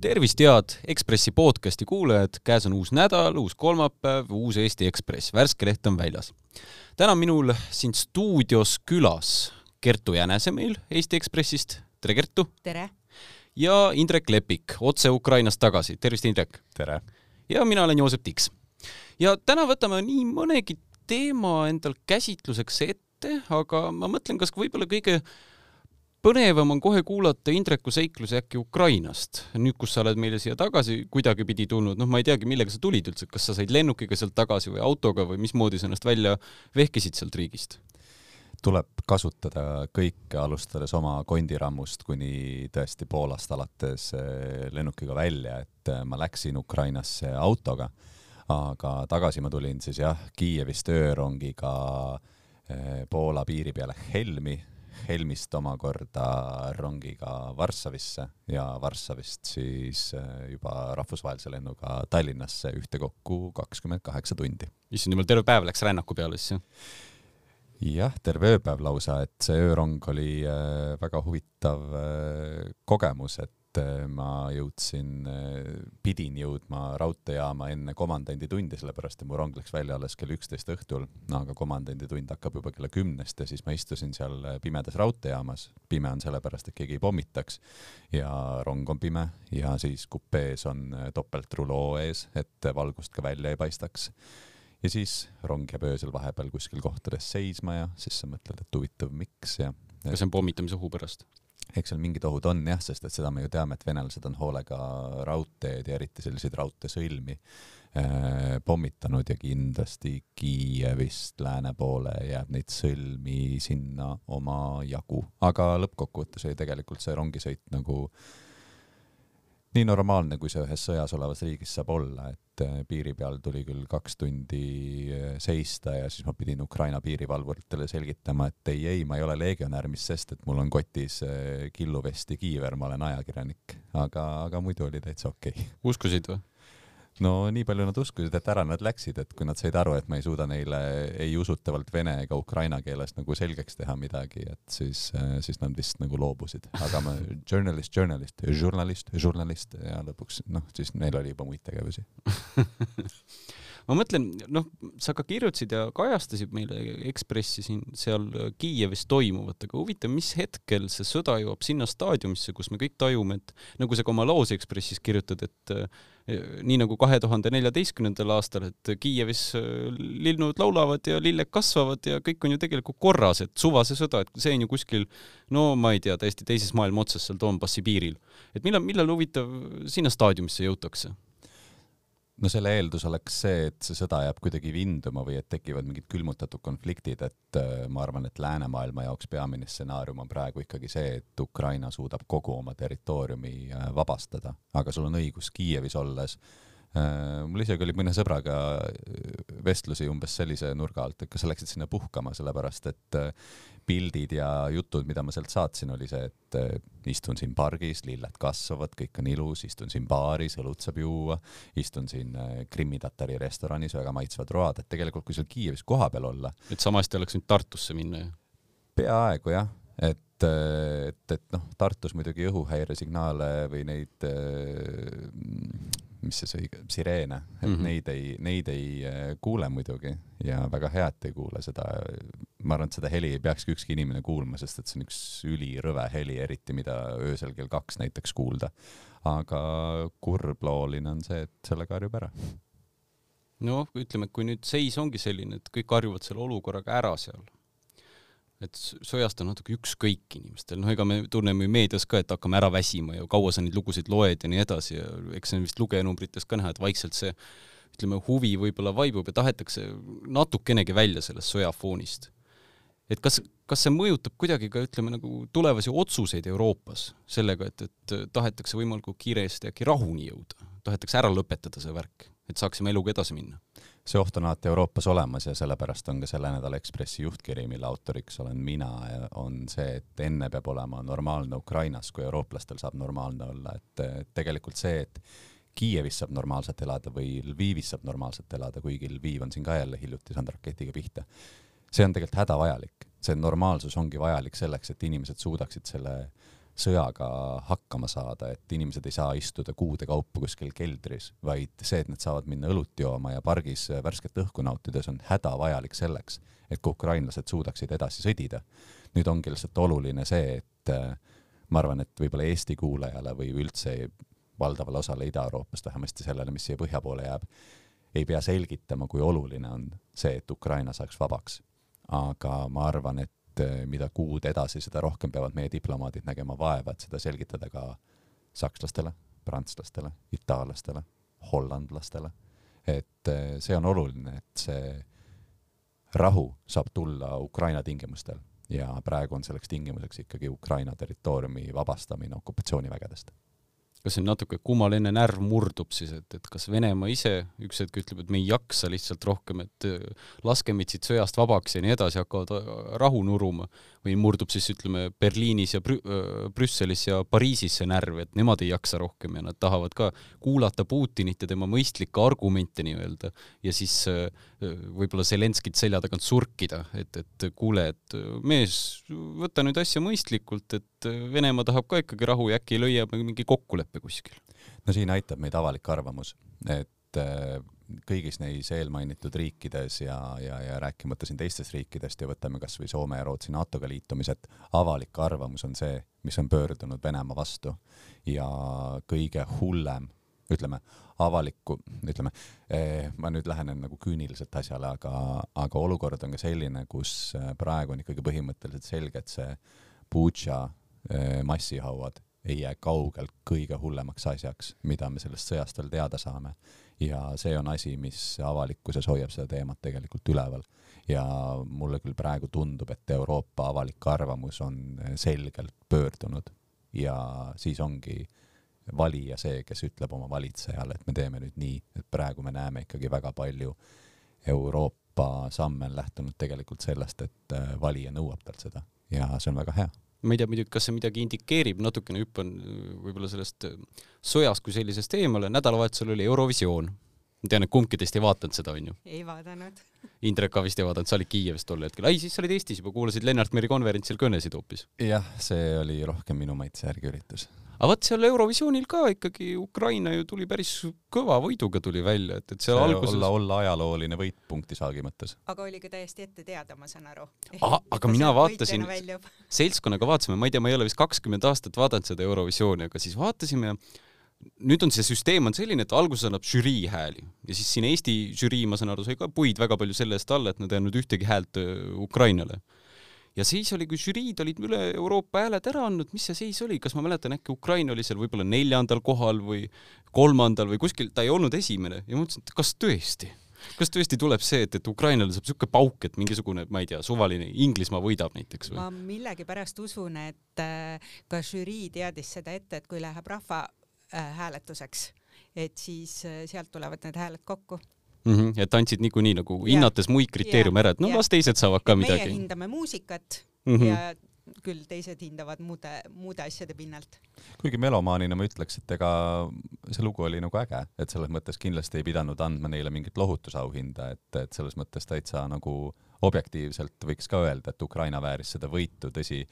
tervist, head Ekspressi podcasti kuulajad, käes on uus nädal, uus kolmapäev, uus Eesti Ekspress, värske leht on väljas. täna minul siin stuudios külas Kertu Jänese meil Eesti Ekspressist, tere Kertu! tere! ja Indrek Lepik, otse Ukrainast tagasi, tervist Indrek! tere! ja mina olen Joosep Tiks. ja täna võtame nii mõnegi teema endal käsitluseks ette, aga ma mõtlen, kas võib-olla kõige põnevam on kohe kuulata Indreku seiklusi äkki Ukrainast, nüüd, kus sa oled meile siia tagasi kuidagipidi tulnud, noh, ma ei teagi, millega sa tulid üldse, kas sa said lennukiga sealt tagasi või autoga või mismoodi sa ennast välja vehkisid sealt riigist? tuleb kasutada kõike, alustades oma kondirammust kuni tõesti Poolast alates eh, lennukiga välja, et eh, ma läksin Ukrainasse autoga, aga tagasi ma tulin siis jah, Kiievist öörongiga eh, Poola piiri peale Helmi Helmist omakorda rongiga Varssavisse ja Varssavist siis äh, juba rahvusvahelise lennuga Tallinnasse ühtekokku kakskümmend kaheksa tundi. issand jumal, terve päev läks rännaku peale siis, jah? jah, terve ööpäev lausa, et see öörong oli äh, väga huvitav äh, kogemus, et et äh, ma jõudsin, äh, pidin jõudma raudteejaama enne komandanditundi, sellepärast et mu rong läks välja alles kell üksteist õhtul, aga komandanditund hakkab juba kella kümnest ja siis ma istusin seal äh, pimedas raudteejaamas. pime on sellepärast, et keegi ei pommitaks ja rong on pime ja siis kupees on topeltruloo ees, et valgust ka välja ei paistaks ja siis rong jääb öösel vahepeal kuskil kohtades seisma ja siis sa mõtled, et huvitav, miks ja. kas see on pommitamise ohu pärast? Eks seal mingid ohud on jah, sest et seda me ju teame, et venelased on hoolega raudteed ja eriti selliseid raudteesõlmi äh, pommitanud ja kindlasti Kiievist lääne poole jääb neid sõlmi sinna omajagu, aga lõppkokkuvõttes oli tegelikult see rongisõit nagu äh, nii normaalne, kui see ühes sõjas olevas riigis saab olla, et äh, piiri peal tuli küll kaks tundi äh, seista ja siis ma pidin Ukraina piirivalvuritele selgitama, et ei, ei, ma ei ole legionär, mis sest, et mul on kotis äh, killuvest ja kiiver, ma olen ajakirjanik, aga, aga muidu oli täitsa okei okay.. uskusid või? No nii palju nad uskusid, et ära nad läksid, et kui nad said aru, et ma ei suuda neile ei usutavalt vene ega ukraina keeles nagu selgeks teha midagi, et siis, siis nad vist nagu loobusid. aga ma journalist, journalist, journalist, journalist ja lõpuks noh, siis neil oli juba muid tegevusi ma mõtlen, noh, sa ka kirjutasid ja kajastasid meile Ekspressi siin seal Kiievis toimuvat, aga huvitav, mis hetkel see sõda jõuab sinna staadiumisse, kus me kõik tajume, et nagu sa ka oma loos Ekspressis kirjutad, et nii nagu kahe tuhande neljateistkümnendal aastal, et Kiievis äh, linnud laulavad ja lilled kasvavad ja kõik on ju tegelikult korras, et suva see sõda, et see on ju kuskil no ma ei tea, täiesti teises maailma otsas seal Donbassi piiril. et millal, millal huvitav sinna staadiumisse jõutakse? No selle eeldus oleks see, et see sõda jääb kuidagi vinduma või et tekivad mingid külmutatud konfliktid, et äh, ma arvan, et läänemaailma jaoks peamine stsenaarium on praegu ikkagi see, et Ukraina suudab kogu oma territooriumi äh, vabastada, aga sul on õigus Kiievis olles Äh, mul isegi oli mõne sõbraga äh, vestlusi umbes sellise nurga alt, et kas sa läksid sinna puhkama, sellepärast et äh, pildid ja jutud, mida ma sealt saatsin, oli see, et istun siin pargis, lilled kasvavad, kõik on ilus, istun siin baaris, õlut saab juua, istun siin Krimmi-Tatari restoranis, väga maitsvad road, et tegelikult kui seal Kiievis kohapeal olla. et sama hästi oleks võinud Tartusse minna ju? peaaegu jah, et, et, et noh, Tartus muidugi õhuhäiresignaale või neid mis see see sireene, et mm -hmm. neid ei, neid ei äh, kuule muidugi ja väga hea, et ei kuule seda. ma arvan, et seda heli ei peakski ükski inimene kuulma, sest et see on üks ülirõve heli, eriti mida öösel kell kaks näiteks kuulda. aga kurblooline on see, et selle karjub ära noh, ütleme, kui nüüd seis ongi selline, et kõik harjuvad selle olukorraga ära seal, et sõjast on natuke ükskõik inimestel, noh, ega me tunneme ju meedias ka, et hakkame ära väsima ja kaua sa neid lugusid loed ja nii edasi ja eks see on vist lugejanumbrites ka näha, et vaikselt see ütleme, huvi võib-olla vaibub ja tahetakse natukenegi välja sellest sõjafoonist. et kas, kas see mõjutab kuidagi ka ütleme nagu tulevasi otsuseid Euroopas sellega, et, et tahetakse võimalikult kiiresti äkki rahuni jõuda, tahetakse ära lõpetada see värk, et saaksime eluga edasi minna? see oht on alati Euroopas olemas ja sellepärast on ka selle nädala Ekspressi juhtkiri, mille autoriks olen mina, on see, et enne peab olema normaalne Ukrainas, kui eurooplastel saab normaalne olla, et tegelikult see, et Kiievis saab normaalselt elada või Lvivis saab normaalselt elada, kuigi Lviv on siin ka jälle hiljuti saanud raketiga pihta. see on tegelikult hädavajalik, see normaalsus ongi vajalik selleks, et inimesed suudaksid selle sõjaga hakkama saada, et inimesed ei saa istuda kuude kaupa kuskil keldris, vaid see, et nad saavad minna õlut jooma ja pargis värsket õhku nautides, on hädavajalik selleks, et ka ukrainlased suudaksid edasi sõdida. nüüd ongi lihtsalt oluline see, et äh, ma arvan, et võib-olla Eesti kuulajale või üldse valdavale osale Ida-Euroopast, vähemasti sellele, mis siia põhja poole jääb, ei pea selgitama, kui oluline on see, et Ukraina saaks vabaks. aga ma arvan, et eh, mida kuud edasi, seda rohkem peavad meie diplomaadid nägema vaeva, et seda selgitada ka sakslastele, prantslastele, itaallastele, hollandlastele. et eh, see on oluline, et see rahu saab tulla Ukraina tingimustel ja praegu on selleks tingimuseks ikkagi Ukraina territooriumi vabastamine okupatsioonivägedest kas siin natuke kummaline närv murdub siis, et, et kas Venemaa ise üks hetk ütleb, et me ei jaksa lihtsalt rohkem, et äh, laske meid siit sõjast vabaks ja nii edasi, hakkavad äh, rahu nuruma? Või murdub siis ütleme Berliinis ja Brü äh, Brüsselis ja Pariisis see närv, et nemad ei jaksa rohkem ja nad tahavad ka kuulata Putinit ja tema mõistlikke argumente nii-öelda ja siis võib-olla Zelenskit selja tagant surkida, et, et kuule, et mees, võta nüüd asja mõistlikult, et Venemaa tahab ka ikkagi rahu ja äkki leiab mingi kokkuleppe kuskil. no siin aitab meid avalik arvamus, et äh, kõigis neis eelmainitud riikides ja, ja, ja rääkimata siin teistest riikidest ja võtame kasvõi Soome ja Rootsi NATO-ga liitumised, avalik arvamus on see, mis on pöördunud Venemaa vastu ja kõige hullem, ütleme, avalikku, ütleme eh,, ma nüüd lähenen nagu küüniliselt asjale, aga, aga olukord on ka selline, kus äh, praegu on ikkagi põhimõtteliselt selge, et see Butša massihauad ei jää kaugelt kõige hullemaks asjaks, mida me sellest sõjast veel teada saame. ja see on asi, mis avalikkuses hoiab seda teemat tegelikult üleval. ja mulle küll praegu tundub, et Euroopa avalik arvamus on selgelt pöördunud ja siis ongi valija see, kes ütleb oma valitsejale, et me teeme nüüd nii, et praegu me näeme ikkagi väga palju Euroopa samme on lähtunud tegelikult sellest, et valija nõuab talt seda ja see on väga hea ma ei tea muidugi, kas see midagi indikeerib, natukene hüppan äh, võib-olla sellest äh, sõjast kui sellisest eemale, nädalavahetusel oli Eurovisioon. Ma tean, et kumbki teist ei vaadanud seda, onju? ei vaadanud. Indrek ka vist ei vaadanud, sa olid Kiievis tol hetkel. ei, siis sa olid Eestis juba, kuulasid Lennart Meri konverentsil kõnesid hoopis. jah, see oli rohkem minu maitse järgi üritus aga vot seal Eurovisioonil ka ikkagi Ukraina ju tuli päris kõva võiduga tuli välja, et, et seal see alguses olla, olla ajalooline võit punktisaagi mõttes. aga oli ka täiesti ette teada, ma saan aru. aga mina vaatasin, seltskonnaga vaatasime, ma ei tea, ma ei ole vist kakskümmend aastat vaadanud seda Eurovisiooni, aga siis vaatasime ja nüüd on see süsteem on selline, et alguses annab žürii hääli. Ja siis siin Eesti žürii, ma saan aru, sai ka puid väga palju selle eest alla, et nad ei andnud ühtegi häält Ukrainale. Ja siis oli, kui žüriid olid üle Euroopa hääled ära andnud, mis see seis oli, kas ma mäletan, äkki Ukraina oli seal võib-olla neljandal kohal või kolmandal või kuskil, ta ei olnud esimene. Ja ma mõtlesin, et kas tõesti? Kas tõesti tuleb see, et, et Ukrainale saab niisugune pauk, et mingisugune, ma ei tea, suvaline Inglismaa võidab näiteks või? ma millegipärast usun, et äh, ka žürii teadis seda ette, et kui läheb rahvahääletuseks äh,, et siis äh, sealt tulevad need hääled kokku mm. -hmm. et andsid niikuinii nagu hinnates muid kriteeriume ära, et no ja. las teised saavad ka midagi. meie hindame muusikat mm -hmm. ja küll teised hindavad muude, muude asjade pinnalt. kuigi melomaanina ma ütleks, et ega see lugu oli nagu äge, et selles mõttes kindlasti ei pidanud andma neile mingit lohutusauhinda, et, et selles mõttes täitsa nagu objektiivselt võiks ka öelda, et Ukraina vääris seda võitu, tõsi,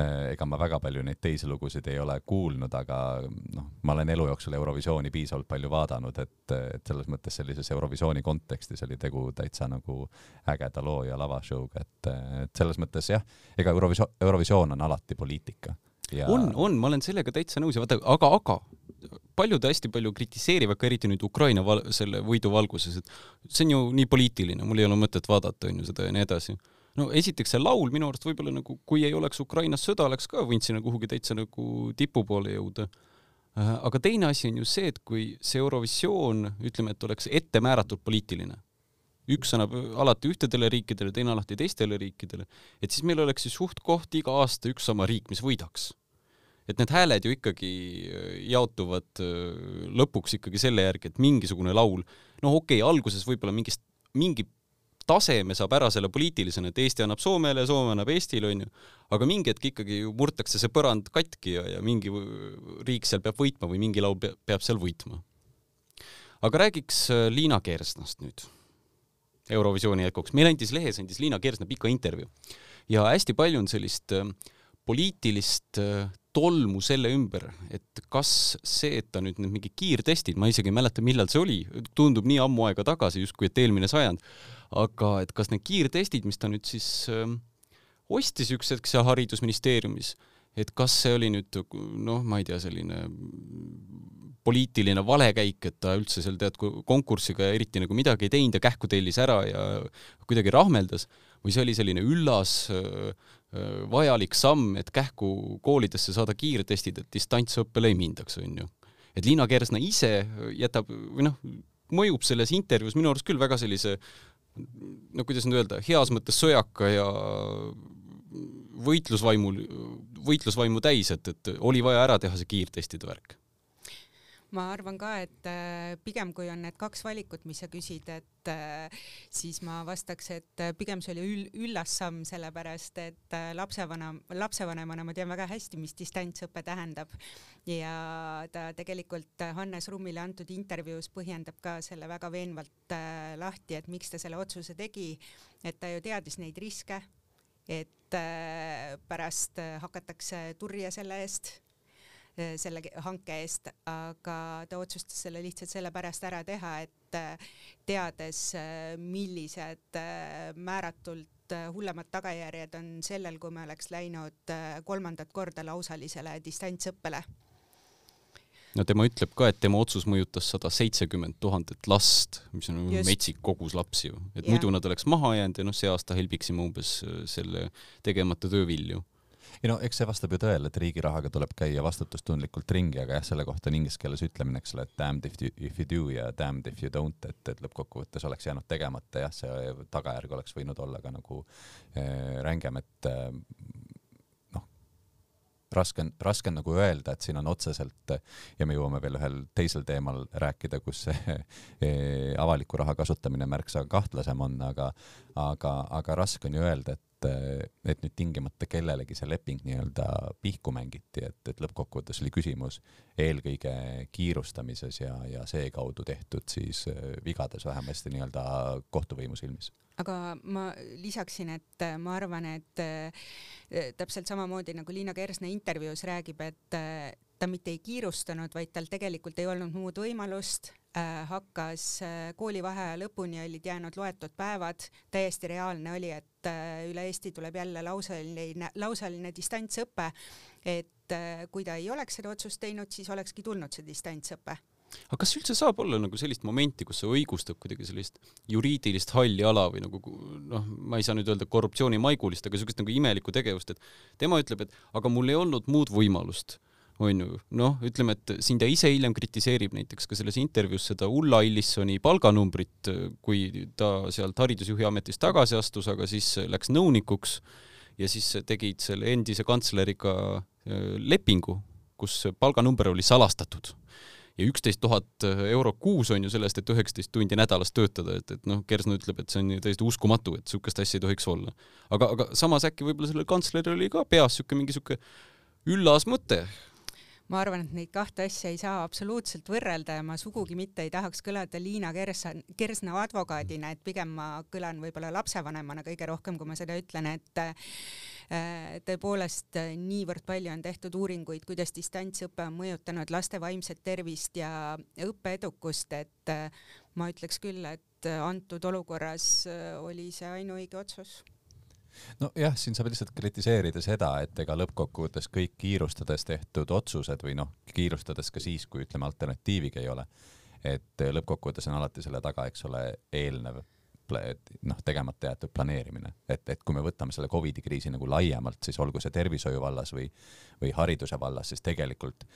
ega ma väga palju neid teisi lugusid ei ole kuulnud, aga noh, ma olen elu jooksul Eurovisiooni piisavalt palju vaadanud, et, et selles mõttes sellises Eurovisiooni kontekstis oli tegu täitsa nagu ägeda loo ja lavashow'ga, et, et selles mõttes jah, ega Eurovisioon, Eurovisioon on alati poliitika ja.... on, on, ma olen sellega täitsa nõus ja vaata, aga, aga paljud hästi palju kritiseerivad ka eriti nüüd Ukraina val-, selle võidu valguses, et see on ju nii poliitiline, mul ei ole mõtet vaadata, on ju, seda ja nii edasi no esiteks see laul minu arust võib-olla nagu, kui ei oleks Ukrainas sõda, oleks ka võinud sinna kuhugi täitsa nagu tipu poole jõuda. Äh, aga teine asi on ju see, et kui see Eurovisioon, ütleme, et oleks ette määratud poliitiline, üks annab alati ühtedele riikidele, teine alati teistele riikidele, et siis meil oleks ju suht-koht iga aasta üks sama riik, mis võidaks. et need hääled ju ikkagi äh, jaotuvad äh, lõpuks ikkagi selle järgi, et mingisugune laul, noh, okei okay,, alguses võib-olla mingist, mingi taseme saab ära selle poliitilisena, et Eesti annab Soomele, Soome annab Eestile, onju, aga mingi hetk ikkagi ju murtakse see põrand katki ja, ja mingi riik seal peab võitma või mingi laul peab, seal võitma. aga räägiks äh, Liina Kersnast nüüd Eurovisiooni jätkuks. meil andis lehes, andis Liina Kersna pika intervjuu ja hästi palju on sellist äh, poliitilist äh, tolmu selle ümber, et kas see, et ta nüüd need mingid kiirtestid, ma isegi ei mäleta, millal see oli, tundub nii ammu aega tagasi, justkui et eelmine sajand, aga et kas need kiirtestid, mis ta nüüd siis äh, ostis üks hetk seal Haridusministeeriumis, et kas see oli nüüd noh, ma ei tea, selline poliitiline valekäik, et ta üldse seal tead konkursiga eriti nagu midagi ei teinud ja kähku tellis ära ja kuidagi rahmeldas või see oli selline üllas äh, äh, vajalik samm, et kähku koolidesse saada kiirtestid, et distantsõppele ei mindaks, onju. et Liina Kersna ise jätab või noh, mõjub selles intervjuus minu arust küll väga sellise no kuidas nüüd öelda, heas mõttes sõjaka ja võitlusvaimul, võitlusvaimu täis, et, et oli vaja ära teha see kiirtestide värk ma arvan ka, et äh, pigem kui on need kaks valikut, mis sa küsid, et äh, siis ma vastaks, et äh, pigem see oli üll, üllas samm, sellepärast et lapsevanem, lapsevanemana ma tean väga hästi, mis distantsõpe tähendab. Ja ta tegelikult Hannes Rummile antud intervjuus põhjendab ka selle väga veenvalt lahti, et miks ta selle otsuse tegi, et ta ju teadis neid riske et pärast hakatakse turja selle eest, selle hanke eest, aga ta otsustas selle lihtsalt sellepärast ära teha, et teades, millised määratult hullemad tagajärjed on sellel, kui me oleks läinud kolmandat korda lausalisele distantsõppele no tema ütleb ka, et tema otsus mõjutas sada seitsekümmend tuhandet last, mis on Just. metsik kogus lapsi ju, et ja. muidu nad oleks maha jäänud ja noh, see aasta helbiksime umbes äh, selle tegemata töö vilju ei no eks see vastab ju tõele, et riigi rahaga tuleb käia vastutustundlikult ringi, aga jah, selle kohta on inglise keeles ütlemine, eks ole, et damned if you, if you do ja damned if you don't, et, et lõppkokkuvõttes oleks jäänud tegemata, jah, see tagajärg oleks võinud olla ka nagu äh, rängem, et äh, raske on, raske on nagu öelda, et siin on otseselt ja me jõuame veel ühel teisel teemal rääkida, kus see eh, avaliku raha kasutamine märksa kahtlasem on, aga, aga, aga raske on ju öelda, et et nüüd tingimata kellelegi see leping nii-öelda pihku mängiti, et, et lõppkokkuvõttes oli küsimus eelkõige kiirustamises ja, ja seekaudu tehtud siis vigades vähemasti nii-öelda kohtuvõimu silmis. Aga ma lisaksin, et äh, ma arvan, et äh, täpselt samamoodi nagu Liina Kersna intervjuus räägib, et äh, ta mitte ei kiirustanud, vaid tal tegelikult ei olnud muud võimalust. Äh,, hakkas äh, koolivaheaja lõpuni olid jäänud loetud päevad, täiesti reaalne oli, et äh, üle Eesti tuleb jälle lausaline, lausaline distantsõpe, et äh, kui ta ei oleks seda otsust teinud, siis olekski tulnud see distantsõpe. Aga kas üldse saab olla nagu sellist momenti, kus see õigustab kuidagi sellist juriidilist halli ala või nagu noh, ma ei saa nüüd öelda korruptsioonimaigulist, aga niisugust nagu imelikku tegevust, et tema ütleb, et aga mul ei olnud muud võimalust on ju, noh, ütleme, et siin ta ise hiljem kritiseerib näiteks ka selles intervjuus seda Ulla Illissoni palganumbrit, kui ta sealt haridusjuhi ametist tagasi astus, aga siis läks nõunikuks ja siis tegid selle endise kantsleriga äh, lepingu, kus palganumber oli salastatud. Ja üksteist tuhat eurot kuus on ju sellest, et üheksateist tundi nädalas töötada, et, et noh, Kersna ütleb, et see on ju täiesti uskumatu, et niisugust asja ei tohiks olla. aga, aga samas äkki võib-olla sellel kantsleril oli ka peas niisugune mingi niisugune üllas mõte, ma arvan, et neid kahte asja ei saa absoluutselt võrrelda ja ma sugugi mitte ei tahaks kõlada Liina Kersa, Kersna advokaadina, et pigem ma kõlan võib-olla lapsevanemana kõige rohkem, kui ma seda ütlen, et äh, tõepoolest niivõrd palju on tehtud uuringuid, kuidas distantsõpe on mõjutanud laste vaimset tervist ja õppeedukust, et äh, ma ütleks küll, et antud olukorras äh, oli see ainuõige otsus nojah, siin saab lihtsalt kritiseerida seda, et ega lõppkokkuvõttes kõik kiirustades tehtud otsused või noh, kiirustades ka siis, kui ütleme, alternatiivigi ei ole, et lõppkokkuvõttes on alati selle taga, eks ole, eelnev noh, tegemata jäetud planeerimine, et, et kui me võtame selle Covidi kriisi nagu laiemalt, siis olgu see tervishoiu vallas või, või hariduse vallas, siis tegelikult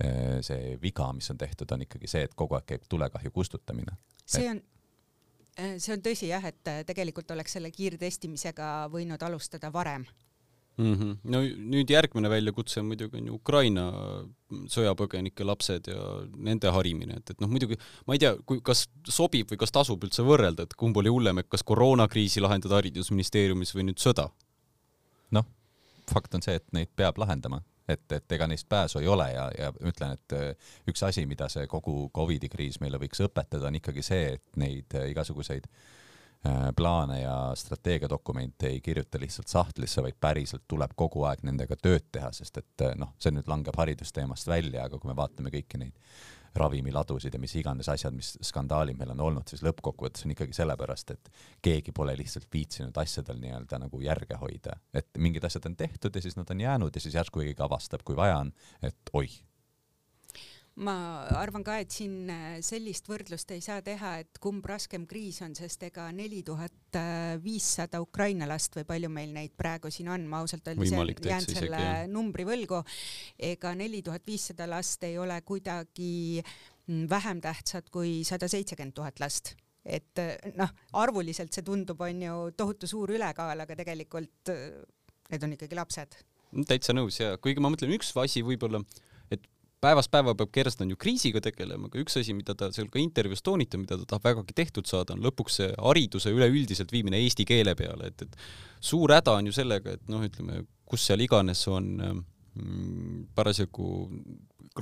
eh, see viga, mis on tehtud, on ikkagi see, et kogu aeg käib tulekahju kustutamine. see on Äh, see on tõsi jah, et äh, tegelikult oleks selle kiirtestimisega võinud alustada varem mm. -hmm. no nüüd järgmine väljakutse muidugi on ju Ukraina sõjapõgenike lapsed ja nende harimine, et, et noh, muidugi ma ei tea, kui, kas sobib või kas tasub üldse võrrelda, et kumb oli hullem, et kas koroonakriisi lahendada haridusministeeriumis või nüüd sõda? noh, fakt on see, et neid peab lahendama et, et ega neist pääsu ei ole ja, ja ütlen, et äh, üks asi, mida see kogu Covidi kriis meile võiks õpetada, on ikkagi see, et neid äh, igasuguseid äh, plaane ja strateegiadokumente ei kirjuta lihtsalt sahtlisse, vaid päriselt tuleb kogu aeg nendega tööd teha, sest et noh, see nüüd langeb haridusteemast välja, aga kui me vaatame kõiki neid ravimiladusid ja mis iganes asjad, mis skandaalid meil on olnud, siis lõppkokkuvõttes on ikkagi sellepärast, et keegi pole lihtsalt viitsinud asjadel nii-öelda nagu järge hoida, et mingid asjad on tehtud ja siis nad on jäänud ja siis järsku keegi avastab, kui vaja on, et oih ma arvan ka, et siin äh, sellist võrdlust ei saa teha, et kumb raskem kriis on, sest ega neli tuhat viissada Ukraina last või palju meil neid praegu siin on, ma ausalt öeldes jään selle isegi, numbri võlgu. ega neli tuhat viissada last ei ole kuidagi mm, vähem tähtsad kui sada seitsekümmend tuhat last et äh, noh, arvuliselt see tundub, on ju tohutu suur ülekaal, aga tegelikult äh, need on ikkagi lapsed. täitsa nõus ja kuigi ma mõtlen, üks asi võib-olla päevast päeva peab Kerstan ju kriisiga tegelema, aga üks asi, mida ta seal ka intervjuus toonitab, mida ta tahab vägagi tehtud saada, on lõpuks see hariduse üleüldiselt viimine eesti keele peale, et, et suur häda on ju sellega, et noh, ütleme, kus seal iganes on mm, parasjagu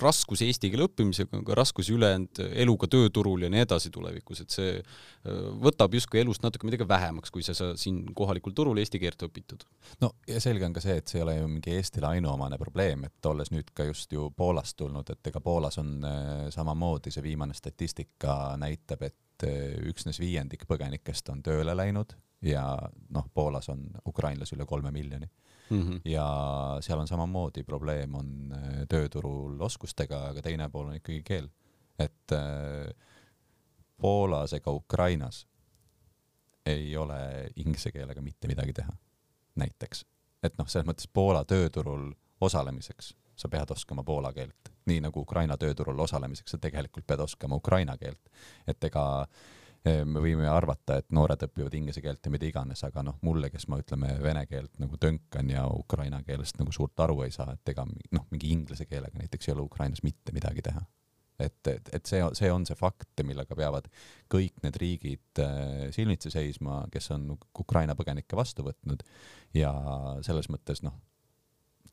raskusi eesti keele õppimisega, aga raskusi ülejäänud eluga tööturul ja nii edasi tulevikus, et see äh, võtab justkui elust natuke midagi vähemaks, kui sa, sa siin kohalikul turul eesti keelt õpitud. no ja selge on ka see, et see ei ole ju mingi Eestile ainuomane probleem, et olles nüüd ka just ju Poolast tulnud, et ega Poolas on äh, samamoodi, see viimane statistika näitab, et äh, üksnes viiendik põgenikest on tööle läinud ja noh, Poolas on ukrainlasi üle kolme miljoni mm. -hmm. ja seal on samamoodi probleem on äh, tööturul oskustega, aga teine pool on ikkagi keel. et äh, Poolas ega Ukrainas ei ole inglise keelega mitte midagi teha, näiteks. et noh, selles mõttes Poola tööturul osalemiseks sa pead oskama poola keelt, nii nagu Ukraina tööturul osalemiseks sa tegelikult pead oskama ukraina keelt. et ega äh, me võime arvata, et noored õpivad inglise keelt ja mida iganes, aga noh, mulle, kes ma ütleme vene keelt nagu tönkan ja ukraina keelest nagu suurt aru ei saa, et ega noh, mingi inglise keelega näiteks ei ole Ukrainas mitte midagi teha. et, et, et see, see on see fakt, millega peavad kõik need riigid äh, silmitsi seisma, kes on Ukraina põgenikke vastu võtnud ja selles mõttes noh,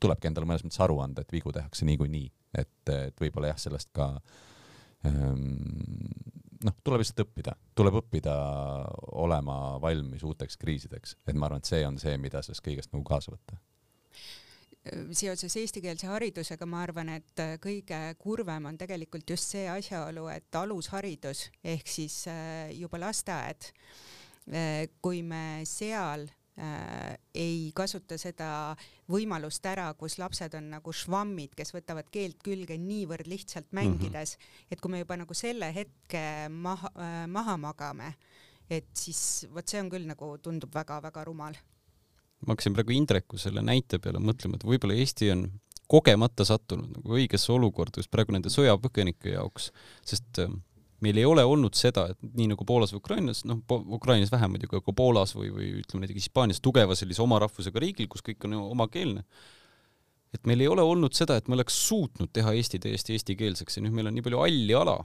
tulebki endale mõnes mõttes aru anda, et vigu tehakse niikuinii, et, et võib-olla jah, sellest ka ähm, noh, tuleb lihtsalt õppida, tuleb õppida olema valmis uuteks kriisideks, et ma arvan, et see on see, mida sellest kõigest nagu kaasa võtta. Seoses eestikeelse haridusega ma arvan, et kõige kurvem on tegelikult just see asjaolu, et alusharidus ehk siis äh, juba lasteaed, äh, kui me seal äh, ei kasuta seda võimalust ära, kus lapsed on nagu švammid, kes võtavad keelt külge niivõrd lihtsalt mhm. mängides mm, -hmm. et kui me juba nagu selle hetke maha äh,, maha magame, et siis vot see on küll nagu tundub väga-väga rumal. ma hakkasin praegu Indreku selle näite peale mõtlema, et võib-olla Eesti on kogemata sattunud nagu õigesse olukorda just praegu nende sõjapõgenike jaoks, sest äh, meil ei ole olnud seda, et nii nagu Poolas või Ukrainas, noh, Ukrainas vähem muidugi, aga Poolas või, või ütleme näiteks Hispaanias tugeva sellise oma rahvusega riigil, kus kõik on omakeelne, et meil ei ole olnud seda, et me oleks suutnud teha Eesti täiesti eestikeelseks ja nüüd meil on nii palju halli ala,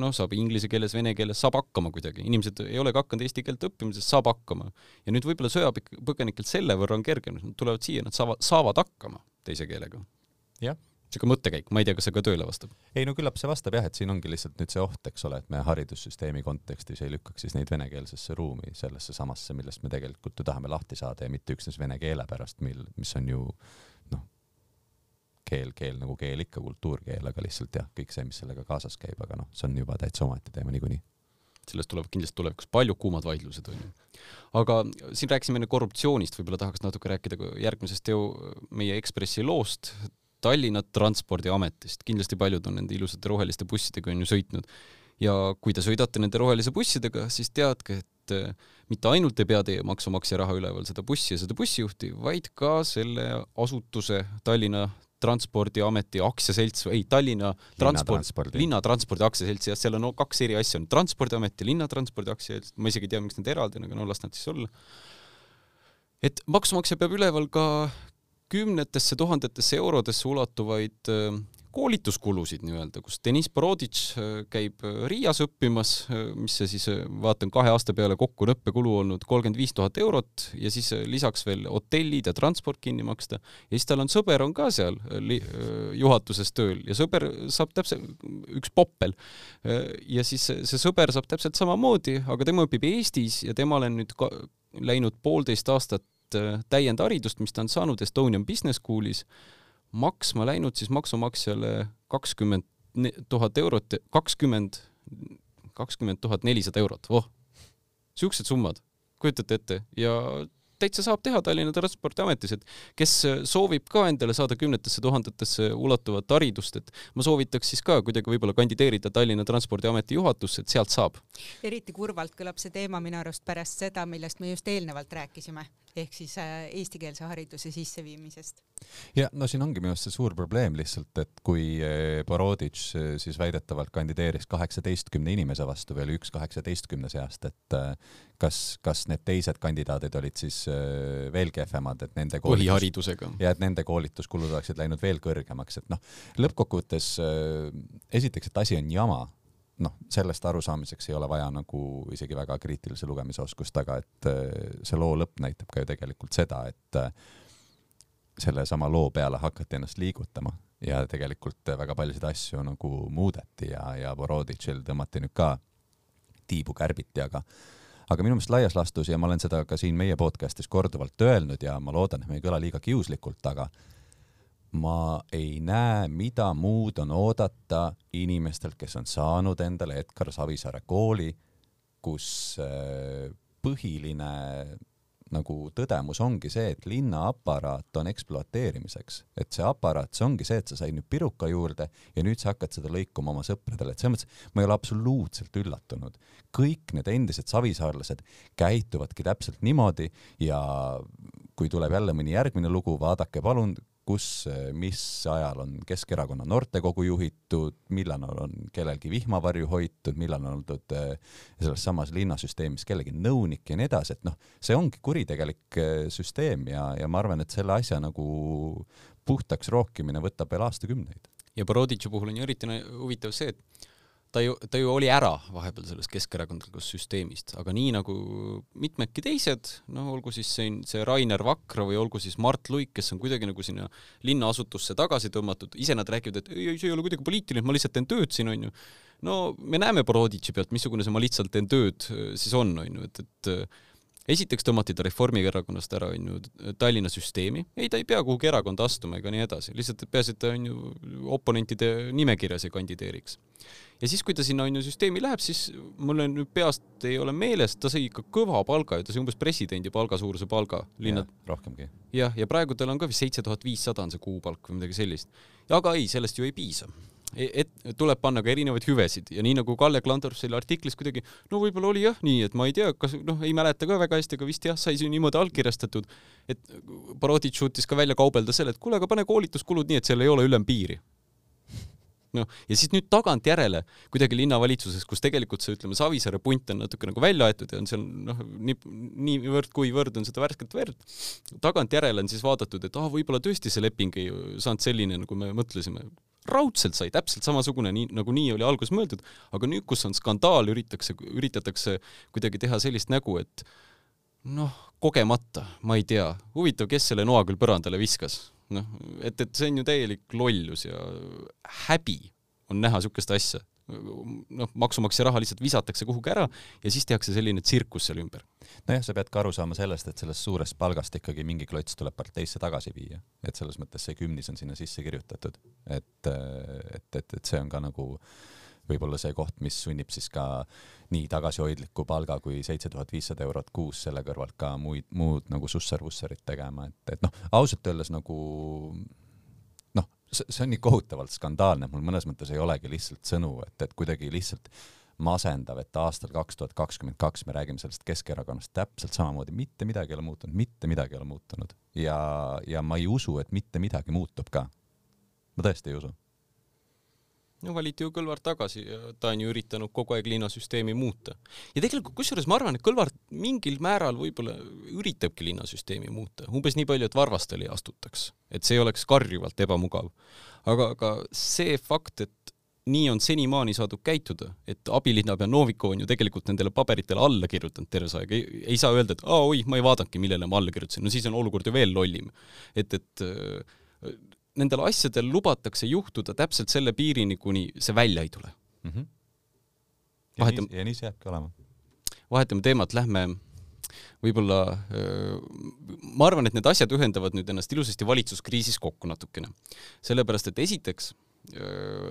noh, saab inglise keeles, vene keeles, saab hakkama kuidagi, inimesed ei olegi hakanud eesti keelt õppima, sest saab hakkama. ja nüüd võib-olla sõjapõgenikelt selle võrra on kergem, nad tulevad siia, nad saavad, saavad hakkama teise keelega. jah niisugune mõttekäik, ma ei tea, kas see ka tõele vastab? ei no küllap see vastab jah, et siin ongi lihtsalt nüüd see oht, eks ole, et me haridussüsteemi kontekstis ei lükkaks siis neid venekeelsesse ruumi, sellesse samasse, millest me tegelikult ju tahame lahti saada ja mitte üksnes vene keele pärast, mil, mis on ju noh, keel, keel nagu keel ikka, kultuurkeel, aga lihtsalt jah, kõik see, mis sellega kaasas käib, aga noh, see on juba täitsa omaette teema niikuinii sellest tuleb kindlasti tulevikus palju kuumad vaidlused, onju. aga siin rääkisime enne korruptsioonist, võib-olla tahaks natuke rääkida järgmisest ju meie Ekspressi loost, Tallinna Transpordiametist, kindlasti paljud on nende ilusate roheliste bussidega on ju sõitnud. ja kui te sõidate nende rohelise bussidega, siis teadke, et äh, mitte ainult ei pea teie maksumaksja raha üleval seda bussi ja seda bussijuhti, vaid ka selle asutuse Tallinna Transpordiameti aktsiaselts või ei, Tallinna Transport, linnatranspordi aktsiaselts, jah, seal on no, kaks eri asja, on Transpordiamet ja Linnatranspordi aktsiaselts, ma isegi ei tea, miks need eraldi on, aga no las nad siis olla. et maksumaksja peab üleval ka kümnetesse tuhandetesse eurodesse ulatuvaid koolituskulusid nii-öelda, kus Deniss Boroditš käib Riias õppimas, mis see siis, vaatan kahe aasta peale kokku on õppekulu olnud kolmkümmend viis tuhat eurot ja siis lisaks veel hotellid ja transport kinni maksta. ja siis tal on sõber on ka seal juhatuses tööl ja sõber saab täpselt, üks poppel. ja siis see sõber saab täpselt samamoodi, aga tema õpib Eestis ja temale on nüüd läinud poolteist aastat täiendharidust, mis ta on saanud Estonian Business Schoolis maksma läinud siis maksumaksjale kakskümmend tuhat eurot, kakskümmend, kakskümmend tuhat nelisada eurot, voh, siuksed summad, kujutate ette. Ja täitsa saab teha Tallinna Transpordiametis, et kes soovib ka endale saada kümnetesse tuhandetesse ulatuvat haridust, et ma soovitaks siis ka kuidagi võib-olla kandideerida Tallinna Transpordiameti juhatusse, et sealt saab. eriti kurvalt kõlab see teema minu arust pärast seda, millest me just eelnevalt rääkisime ehk siis äh, eestikeelse hariduse sisseviimisest. ja no siin ongi minu arust see suur probleem lihtsalt, et kui äh, Boroditš äh, siis väidetavalt kandideeris kaheksateistkümne inimese vastu oli üks kaheksateistkümne seast, et kas, kas need teised kandidaadid olid siis veel kehvemad, et nende põhiharidusega ja et nende koolituskulud oleksid läinud veel kõrgemaks, et noh, lõppkokkuvõttes esiteks, et asi on jama noh, sellest arusaamiseks ei ole vaja nagu isegi väga kriitilise lugemisoskust, aga et äh, see loo lõpp näitab ka ju tegelikult seda, et äh, sellesama loo peale hakati ennast liigutama ja tegelikult väga paljusid asju nagu muudeti ja, ja Boroditšil tõmmati nüüd ka tiibu kärbiti, aga aga minu meelest laias laastus ja ma olen seda ka siin meie podcast'is korduvalt öelnud ja ma loodan, et me ei kõla liiga kiuslikult, aga ma ei näe, mida muud on oodata inimestelt, kes on saanud endale Edgar Savisaare kooli, kus äh, põhiline nagu tõdemus ongi see, et linna aparaat on ekspluateerimiseks, et see aparaat, see ongi see, et sa said nüüd piruka juurde ja nüüd sa hakkad seda lõikuma oma sõpradele, et selles mõttes ma ei ole absoluutselt üllatunud. kõik need endised savisaarlased käituvadki täpselt niimoodi ja kui tuleb jälle mõni järgmine lugu, vaadake palun, kus, mis ajal on Keskerakonna noortekogu juhitud, millal on kellelgi vihmavarju hoitud, millal on oldud eh, selles samas linnasüsteemis kellegi nõunik ja nii edasi, et noh, see ongi kuritegelik eh, süsteem ja, ja ma arvan, et selle asja nagu puhtaks rookimine võtab veel aastakümneid. ja Boroditši puhul on ju eriti huvitav see, et ta ju, ta ju oli ära vahepeal sellest keskerakondlikust süsteemist, aga nii nagu mitmedki teised, noh, olgu siis siin see Rainer Vakra või olgu siis Mart Luik, kes on kuidagi nagu sinna linnaasutusse tagasi tõmmatud, ise nad räägivad, et ei, see ei ole kuidagi poliitiline, ma lihtsalt teen tööd siin, onju. no me näeme Boroditši pealt, missugune see ma lihtsalt teen tööd siis on, onju, et, et esiteks tõmmati ta Reformierakonnast ära, on ju, Tallinna süsteemi, ei, ta ei pea kuhugi erakonda astuma ega nii edasi, lihtsalt peaasi, et ta on ju oponentide nimekirjas ei kandideeriks. ja siis, kui ta sinna on ju süsteemi läheb, siis mul on nüüd peast ei ole meeles, ta sai ikka kõva palga ju, ta sai umbes presidendi palgasuuruse palga linna. rohkemgi. jah, ja praegu tal on ka vist seitse tuhat viissada on see kuupalk või midagi sellist. aga ei, sellest ju ei piisa et tuleb panna ka erinevaid hüvesid. Ja nii nagu Kalle Klandorf selle artiklis kuidagi, no võib-olla oli jah nii, et ma ei tea, kas noh, ei mäleta ka väga hästi, aga vist jah, sai see niimoodi allkirjastatud, et Boroditš suutis ka välja kaubelda selle, et kuule, aga pane koolituskulud nii, et seal ei ole ülempiiri. noh, ja siis nüüd tagantjärele kuidagi linnavalitsuses, kus tegelikult see, ütleme, Savisaare punt on natuke nagu välja aetud ja on seal noh, nii, niivõrd kuivõrd on seda värsket verd, tagantjärele on siis vaadatud, et ah, võib-olla tõesti see leping ei saanud selline, nagu me mõtlesime raudselt sai täpselt samasugune, nii nagu nii oli alguses mõeldud, aga nüüd, kus on skandaal, üritatakse, üritatakse kuidagi teha sellist nägu, et noh, kogemata, ma ei tea, huvitav, kes selle noa küll põrandale viskas, noh, et, et see on ju täielik lollus ja häbi on näha niisugust asja noh, maksumaksja raha lihtsalt visatakse kuhugi ära ja siis tehakse selline tsirkus seal ümber. nojah, sa pead ka aru saama sellest, et sellest suurest palgast ikkagi mingi klots tuleb parteisse tagasi viia, et selles mõttes see kümnis on sinna sisse kirjutatud, et, et, et, et see on ka nagu võib-olla see koht, mis sunnib siis ka nii tagasihoidliku palga kui seitse tuhat viissada eurot kuus selle kõrvalt ka muid, muud nagu susser-vusserit tegema, et, et noh, ausalt öeldes nagu see, on nii kohutavalt skandaalne, mul mõnes mõttes ei olegi lihtsalt sõnu, et, et kuidagi lihtsalt masendav, et aastal kaks tuhat kakskümmend kaks me räägime sellest Keskerakonnast täpselt samamoodi, mitte midagi ei ole muutunud, mitte midagi ei ole muutunud ja, ja ma ei usu, et mitte midagi muutub ka. ma tõesti ei usu no valiti ju Kõlvart tagasi ja ta on ju üritanud kogu aeg linnasüsteemi muuta. ja tegelikult kusjuures ma arvan, et Kõlvart mingil määral võib-olla üritabki linnasüsteemi muuta, umbes nii palju, et Varvastele ei astutaks, et see oleks karjuvalt ebamugav. aga, aga see fakt, et nii on senimaani saadud käituda, et abilinnapea Novikov on ju tegelikult nendele paberitele alla kirjutanud terve aeg, ei saa öelda, et aa oi, ma ei vaadanudki, millele ma alla kirjutasin, no siis on olukord ju veel lollim. et, et nendel asjadel lubatakse juhtuda täpselt selle piirini, kuni see välja ei tule mm. -hmm. ja Vahetame, nii, ja nii see jääbki olema. vahetame teemat, lähme võib-olla, ma arvan, et need asjad ühendavad nüüd ennast ilusasti valitsuskriisis kokku natukene. sellepärast, et esiteks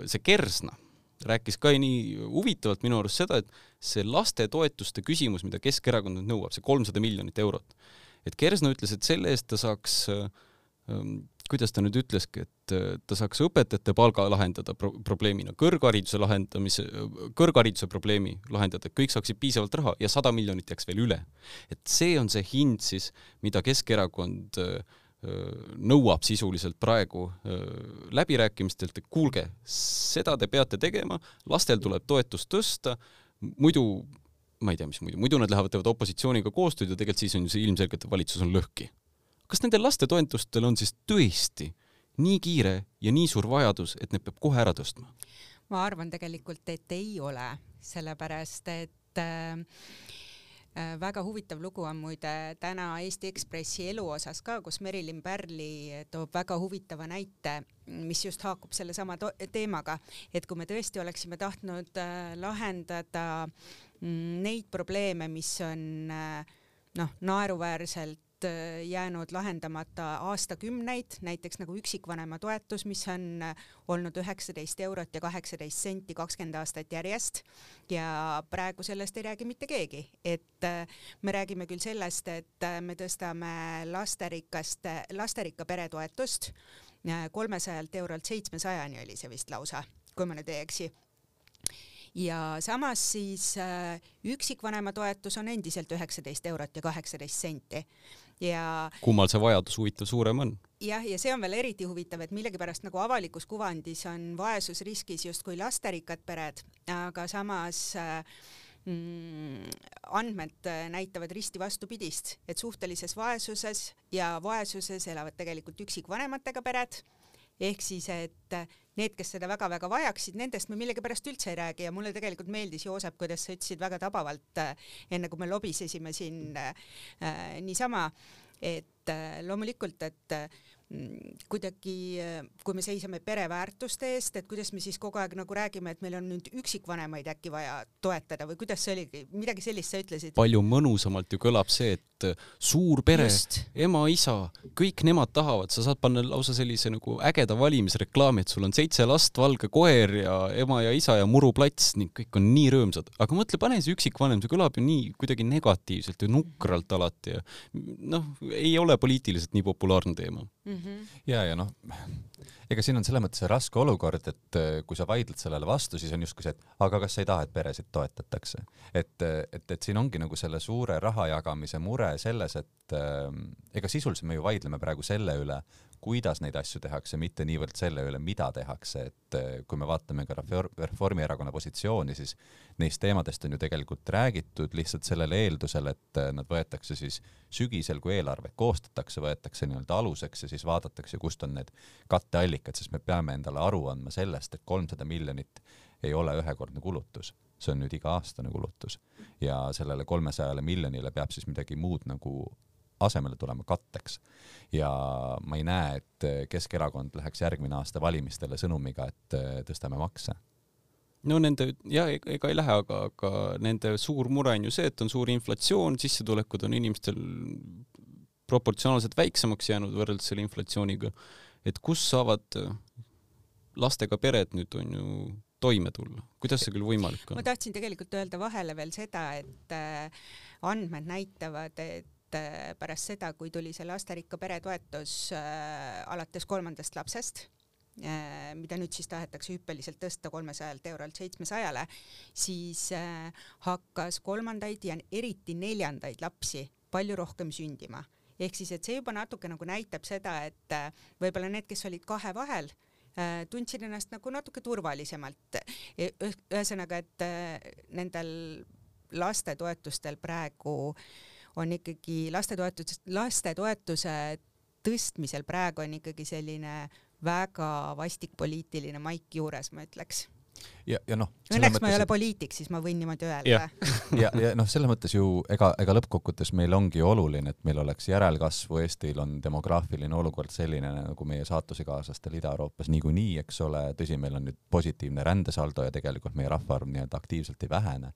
see Kersna rääkis ka nii huvitavalt minu arust seda, et see lastetoetuste küsimus, mida Keskerakond nüüd nõuab, see kolmsada miljonit eurot, et Kersna ütles, et selle eest ta saaks kuidas ta nüüd ütleski, et äh, ta saaks õpetajate palga lahendada pro probleemina, kõrghariduse lahendamise, kõrghariduse probleemi lahendada, kõik saaksid piisavalt raha ja sada miljonit jääks veel üle. et see on see hind siis, mida Keskerakond äh, äh, nõuab sisuliselt praegu läbirääkimistelt, et kuulge, seda te peate tegema, lastel tuleb toetust tõsta, muidu ma ei tea, mis muidu, muidu nad lähevad, teevad opositsiooniga koostööd ja tegelikult siis on ju see ilmselgelt, et valitsus on lõhki kas nendel lastetoetustel on siis tõesti nii kiire ja nii suur vajadus, et need peab kohe ära tõstma? ma arvan tegelikult, et ei ole, sellepärast et äh, äh, väga huvitav lugu on muide täna Eesti Ekspressi elu osas ka, kus Merilin Pärli toob väga huvitava näite, mis just haakub sellesama teemaga, et kui me tõesti oleksime tahtnud äh, lahendada mm, neid probleeme, mis on äh, noh, naeruväärselt jäänud lahendamata aastakümneid, näiteks nagu üksikvanema toetus, mis on äh, olnud üheksateist eurot ja kaheksateist senti kakskümmend aastat järjest. Ja praegu sellest ei räägi mitte keegi, et äh, me räägime küll sellest, et me tõstame lasterikast, lasterikka pere toetust kolmesajalt eurolt seitsmesajani oli see vist lausa, kui ma nüüd ei eksi. Ja samas siis äh, üksikvanema toetus on endiselt üheksateist eurot ja kaheksateist senti ja kummal see vajadus huvitav suurem on? jah, ja see on veel eriti huvitav, et millegipärast nagu avalikus kuvandis on vaesusriskis justkui lasterikkad pered, aga samas äh, mm, andmed näitavad risti vastupidist, et suhtelises vaesuses ja vaesuses elavad tegelikult üksikvanematega pered ehk siis, et need, kes seda väga-väga vajaksid, nendest me millegipärast üldse ei räägi ja mulle tegelikult meeldis, Joosep, kuidas sa ütlesid väga tabavalt, enne kui me lobisesime siin äh, niisama, et äh, loomulikult, et äh, Mm, kuidagi, kui me seisame pereväärtuste eest, et kuidas me siis kogu aeg nagu räägime, et meil on nüüd üksikvanemaid äkki vaja toetada või kuidas see oligi, midagi sellist sa ütlesid? palju mõnusamalt ju kõlab see, et suur pere, ema, isa, kõik nemad tahavad, sa saad panna lausa sellise nagu ägeda valimisreklaami, et sul on seitse last, valge koer ja ema ja isa ja muruplats ning kõik on nii rõõmsad. aga mõtle, pane see üksikvanem, see kõlab ju nii kuidagi negatiivselt ja nukralt alati ja noh, ei ole poliitiliselt nii populaarne teema mm. -hmm. ja, ja noh, ega siin on selles mõttes raske olukord, et äh, kui sa vaidled sellele vastu, siis on justkui see, et aga kas sa ei taha, et peresid toetatakse. et, et, et siin ongi nagu selle suure raha jagamise mure selles, et äh, ega sisuliselt me ju vaidleme praegu selle üle, kuidas neid asju tehakse, mitte niivõrd selle üle, mida tehakse, et eh, kui me vaatame ka Reformierakonna positsiooni, siis neist teemadest on ju tegelikult räägitud lihtsalt sellel eeldusel, et eh, nad võetakse siis sügisel, kui eelarvet koostatakse, võetakse nii-öelda aluseks ja siis vaadatakse, kust on need katteallikad, sest me peame endale aru andma sellest, et kolmsada miljonit ei ole ühekordne kulutus, see on nüüd iga-aastane kulutus ja sellele kolmesajale miljonile peab siis midagi muud nagu asemele tulema katteks. ja ma ei näe, et Keskerakond läheks järgmine aasta valimistele sõnumiga, et äh, tõstame makse no nende ja ega ei lähe, aga, aga nende suur mure on ju see, et on suur inflatsioon, sissetulekud on inimestel proportsionaalselt väiksemaks jäänud võrreldes selle inflatsiooniga. et kus saavad lastega pered nüüd on ju toime tulla, kuidas see küll võimalik on? ma tahtsin tegelikult öelda vahele veel seda, et äh, andmed näitavad, et äh, pärast seda, kui tuli see lasterikka pere toetus äh, alates kolmandast lapsest mida nüüd siis tahetakse hüppeliselt tõsta kolmesajalt eurolt seitsmesajale, siis hakkas kolmandaid ja eriti neljandaid lapsi palju rohkem sündima. ehk siis, et see juba natuke nagu näitab seda, et võib-olla need, kes olid kahe vahel, äh, tundsid ennast nagu natuke turvalisemalt. ühesõnaga, et äh, nendel lastetoetustel praegu on ikkagi lastetoetus, lastetoetuse tõstmisel praegu on ikkagi selline väga vastik poliitiline maik juures, ma ütleks ja, ja noh. õnneks ma ei ole poliitik, siis ma võin niimoodi öelda. ja, ja, ja noh, selles mõttes ju ega, ega lõppkokkuvõttes meil ongi oluline, et meil oleks järelkasvu, Eestil on demograafiline olukord selline nagu meie saatusekaaslatel Ida-Euroopas niikuinii, eks ole, tõsi, meil on nüüd positiivne rändesaldo ja tegelikult meie rahvaarv nii-öelda aktiivselt ei vähene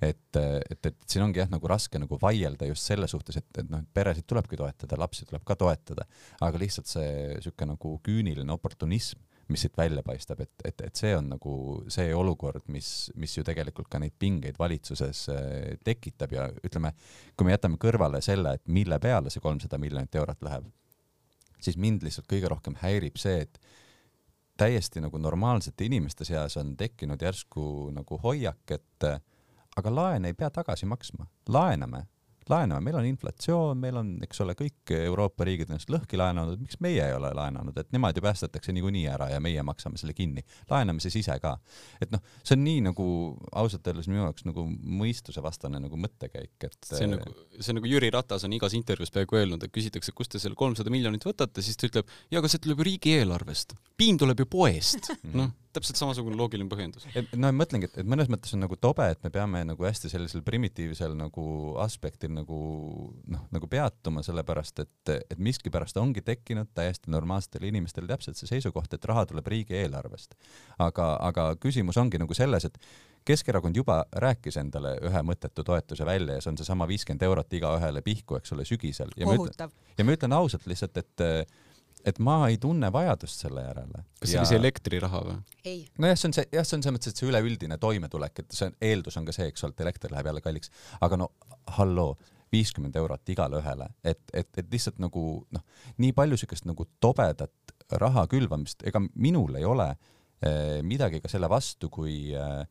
et, et, et siin ongi jah, nagu raske nagu vaielda just selle suhtes, et, et noh, et peresid tulebki toetada, lapsi tuleb ka toetada, aga lihtsalt see sihuke nagu küüniline oportunism mis siit välja paistab, et, et, et see on nagu see olukord, mis, mis ju tegelikult ka neid pingeid valitsuses äh, tekitab ja ütleme, kui me jätame kõrvale selle, et mille peale see kolmsada miljonit eurot läheb, siis mind lihtsalt kõige rohkem häirib see, et täiesti nagu normaalsete inimeste seas on tekkinud järsku nagu hoiak, et äh, aga laene ei pea tagasi maksma, laename laename, meil on inflatsioon, meil on, eks ole, kõik Euroopa riigid ennast lõhki laenanud, miks meie ei ole laenanud, et nemad ju päästetakse niikuinii ära ja meie maksame selle kinni. laename siis ise ka. et noh, see on nii nagu ausalt öeldes minu jaoks nagu mõistusevastane nagu mõttekäik, et see on nagu, see on nagu Jüri Ratas on igas intervjuus peaaegu öelnud, et küsitakse, kust te selle kolmsada miljonit võtate, siis ta ütleb, jaa, aga see tuleb ju riigieelarvest. piim tuleb ju poest. noh täpselt samasugune loogiline põhjendus. no ma mõtlengi, et, et mõnes mõttes on nagu tobe, et me peame nagu hästi sellisel primitiivsel nagu aspektil nagu noh, nagu peatuma, sellepärast et, et miskipärast ongi tekkinud täiesti normaalsetel inimestel täpselt see seisukoht, et raha tuleb riigieelarvest. aga, aga küsimus ongi nagu selles, et Keskerakond juba rääkis endale ühe mõttetu toetuse välja ja see on seesama viiskümmend eurot igaühele pihku, eks ole, sügisel. ja ma ütlen, ja ma ütlen ausalt lihtsalt, et et ma ei tunne vajadust selle järele. kas see ja... oli see elektriraha või? nojah, see on see, jah, see on selles mõttes, et see üleüldine toimetulek, et see on, eeldus on ka see, eks ole, et elekter läheb jälle kalliks, aga no halloo, viiskümmend eurot igale ühele, et, et, et lihtsalt nagu noh, nii palju siukest nagu tobedat raha külvamist, ega minul ei ole eh, midagi ka selle vastu, kui eh,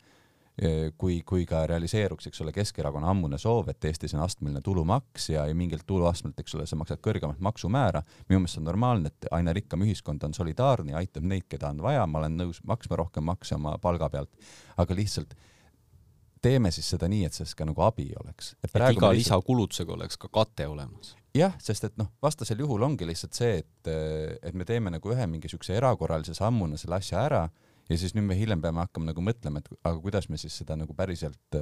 kui, kui ka realiseeruks, eks ole, Keskerakonna ammune soov, et Eestis on astmeline tulumaks ja, ja mingilt tuluastmelt, eks ole, sa maksad kõrgemat maksumäära. minu meelest on normaalne, et aina rikkam ühiskond on solidaarne ja aitab neid, keda on vaja, ma olen nõus maksma rohkem makse oma palga pealt, aga lihtsalt teeme siis seda nii, et sellest ka nagu abi oleks. et iga lihtsalt... lisakulutusega oleks ka kate olemas. jah, sest et noh, vastasel juhul ongi lihtsalt see, et, et me teeme nagu ühe mingi siukse erakorralise sammuna selle asja ära ja siis nüüd me hiljem peame hakkama nagu mõtlema, et aga kuidas me siis seda nagu päriselt,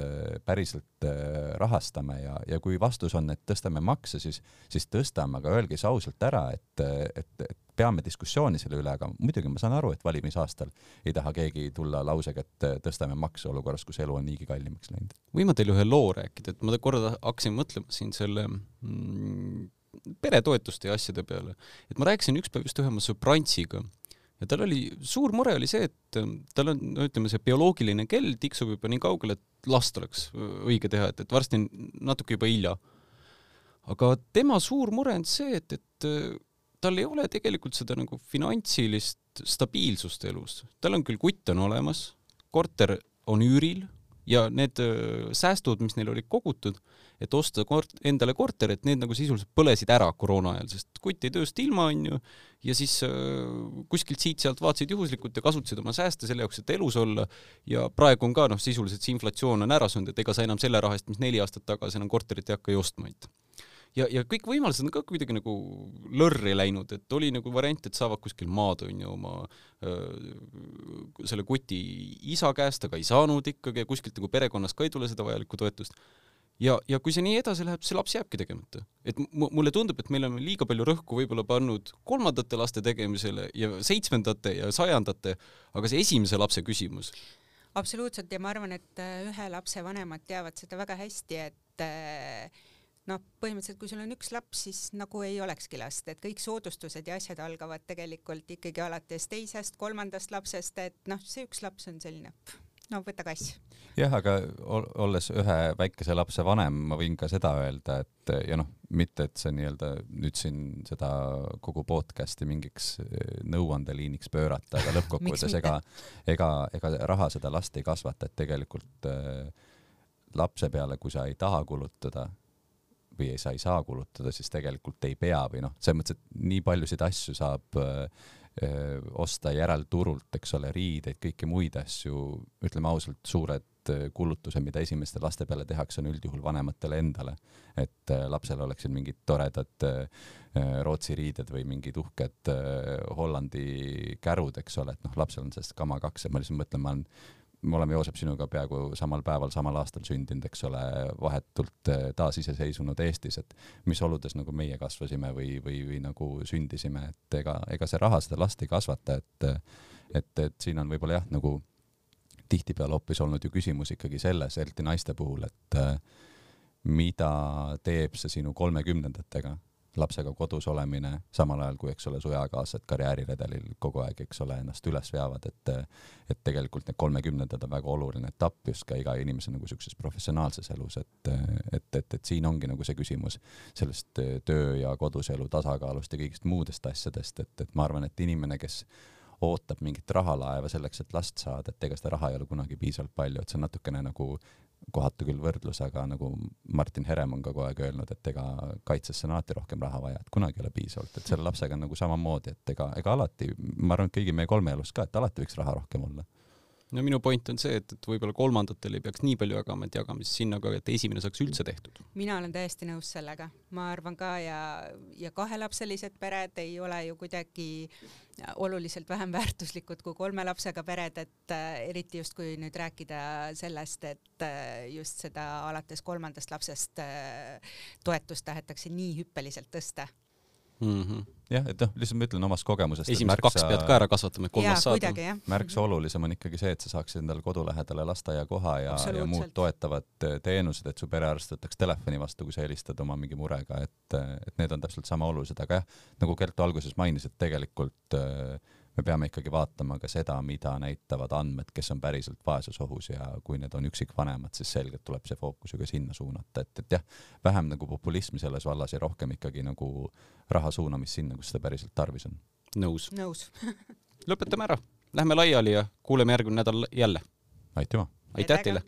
päriselt äh, rahastame ja, ja kui vastus on, et tõstame makse, siis, siis tõstame, aga öelge siis ausalt ära, et, et, et peame diskussiooni selle üle, aga muidugi ma saan aru, et valimisaastal ei taha keegi tulla lausega, et tõstame makse olukorras, kus elu on niigi kallimaks läinud. võin ma teile ühe loo rääkida, et ma korra hakkasin mõtlema siin selle mm, peretoetuste ja asjade peale, et ma rääkisin ükspäev just ühe oma sõbrantsiga ja tal oli, suur mure oli see, et ähm, tal on, no ütleme, see bioloogiline kell tiksub juba nii kaugele, et last oleks äh, õige teha, et, et varsti on natuke juba hilja. aga tema suur mure on see, et, et äh, tal ei ole tegelikult seda nagu finantsilist stabiilsust elus. tal on küll kutt on olemas, korter on üüril ja need äh, säästud, mis neil olid kogutud, et osta kort-, endale korter, et need nagu sisuliselt põlesid ära koroona ajal, sest kutt jäi tööst ilma, onju, ja siis äh, kuskilt siit-sealt vaatasid juhuslikult ja kasutasid oma sääste selle jaoks, et elus olla. Ja praegu on ka noh, sisuliselt see inflatsioon on ära söönud, et ega sa enam selle raha eest, mis neli aastat tagasi enam korterit ei hakka ju ostma, et ja, ja kõik võimalused on ka kuidagi nagu lörri läinud, et oli nagu variant, et saavad kuskil maad onju oma öö, selle kuti isa käest, aga ei saanud ikkagi ja kuskilt nagu perekonnas ka ei tule seda vajalikku toetust ja, ja kui see nii edasi läheb, see laps jääbki tegemata. et mulle tundub, et me oleme liiga palju rõhku võib-olla pannud kolmandate laste tegemisele ja seitsmendate ja sajandate, aga see esimese lapse küsimus. absoluutselt ja ma arvan, et äh, ühe lapse vanemad teavad seda väga hästi, et äh, noh, põhimõtteliselt kui sul on üks laps, siis nagu ei olekski last, et kõik soodustused ja asjad algavad tegelikult ikkagi alates teisest, kolmandast lapsest, et noh, see üks laps on selline no võta kass. jah, aga olles ühe väikese lapse vanem, ma võin ka seda öelda, et ja noh, mitte et see nii-öelda nüüd siin seda kogu podcast'i mingiks eh, nõuandeliiniks pöörata, aga lõppkokkuvõttes ega, ega, ega raha seda last ei kasvata, et tegelikult äh, lapse peale, kui sa ei taha kulutada või sa ei saa kulutada, siis tegelikult ei pea või noh, selles mõttes, et nii paljusid asju saab äh, öö, osta järelturult, eks ole, riideid, kõiki muid asju, ütleme ausalt, suured öö, kulutused, mida esimeste laste peale tehakse, on üldjuhul vanematele endale. et öö, lapsel oleksid mingid toredad öö, Rootsi riided või mingid uhked öö, Hollandi kärud, eks ole, et noh, lapsel on sellest kama kaks ja ma lihtsalt mõtlen, ma olen me oleme Joosep sinuga peaaegu samal päeval, samal aastal sündinud, eks ole, vahetult eh, taasiseseisvunud Eestis, et mis oludes nagu meie kasvasime või, või, või nagu sündisime, et ega, ega see raha seda last ei kasvata, et et, et siin on võib-olla jah, nagu tihtipeale hoopis olnud ju küsimus ikkagi selles, eriti naiste puhul, et eh, mida teeb see sinu kolmekümnendatega lapsega kodus olemine, samal ajal kui, eks ole, su eakaaslased karjääriredelil kogu aeg, eks ole, ennast üles veavad, et et tegelikult need kolmekümnendad on väga oluline etapp just ka iga inimese nagu siukses professionaalses elus, et et, et, et siin ongi nagu see küsimus sellest töö ja koduse elu tasakaalust ja kõigist muudest asjadest, et, et ma arvan, et inimene, kes ootab mingit rahalaeva selleks, et last saada, et ega seda raha ei ole kunagi piisavalt palju, et see on natukene nagu kohatu küll võrdlus, aga nagu Martin Herem on kogu aeg öelnud, et ega kaitsesse on alati rohkem raha vaja, et kunagi ei ole piisavalt, et selle lapsega on nagu samamoodi, et ega, ega alati, ma arvan, et kõigi meie kolme elus ka, et alati võiks raha rohkem olla no minu point on see, et, et võib-olla kolmandatel ei peaks nii palju jagama, et jagame siis sinna ka, et esimene saaks üldse tehtud. mina olen täiesti nõus sellega, ma arvan ka ja, ja kahelapselised pered ei ole ju kuidagi oluliselt vähem väärtuslikud kui kolme lapsega pered, et äh, eriti just kui nüüd rääkida sellest, et äh, just seda alates kolmandast lapsest äh, toetust tahetakse nii hüppeliselt tõsta mm. -hmm. jah, et noh, lihtsalt ma ütlen omast kogemusest. esimesed märksa, kaks pead ka ära kasvatama, et kolmas saada. märksa olulisem on ikkagi see, et sa saaksid endale kodu lähedale lasteaiakoha ja, ja muud toetavad teenused, et su perearst võtaks telefoni vastu, kui sa helistad oma mingi murega, et, et need on täpselt sama olulised, aga jah, nagu Kertu alguses mainis, et tegelikult äh, me peame ikkagi vaatama ka seda, mida näitavad andmed, kes on päriselt vaesusohus ja kui need on üksikvanemad, siis selgelt tuleb see fookus ju ka sinna suunata, et, et jah, vähem nagu populismi selles vallas ja rohkem ikkagi nagu raha suunamist sinna, kus seda päriselt tarvis on. nõus. nõus lõpetame ära, lähme laiali ja kuuleme järgmine nädal jälle. aitüma. aitäh teile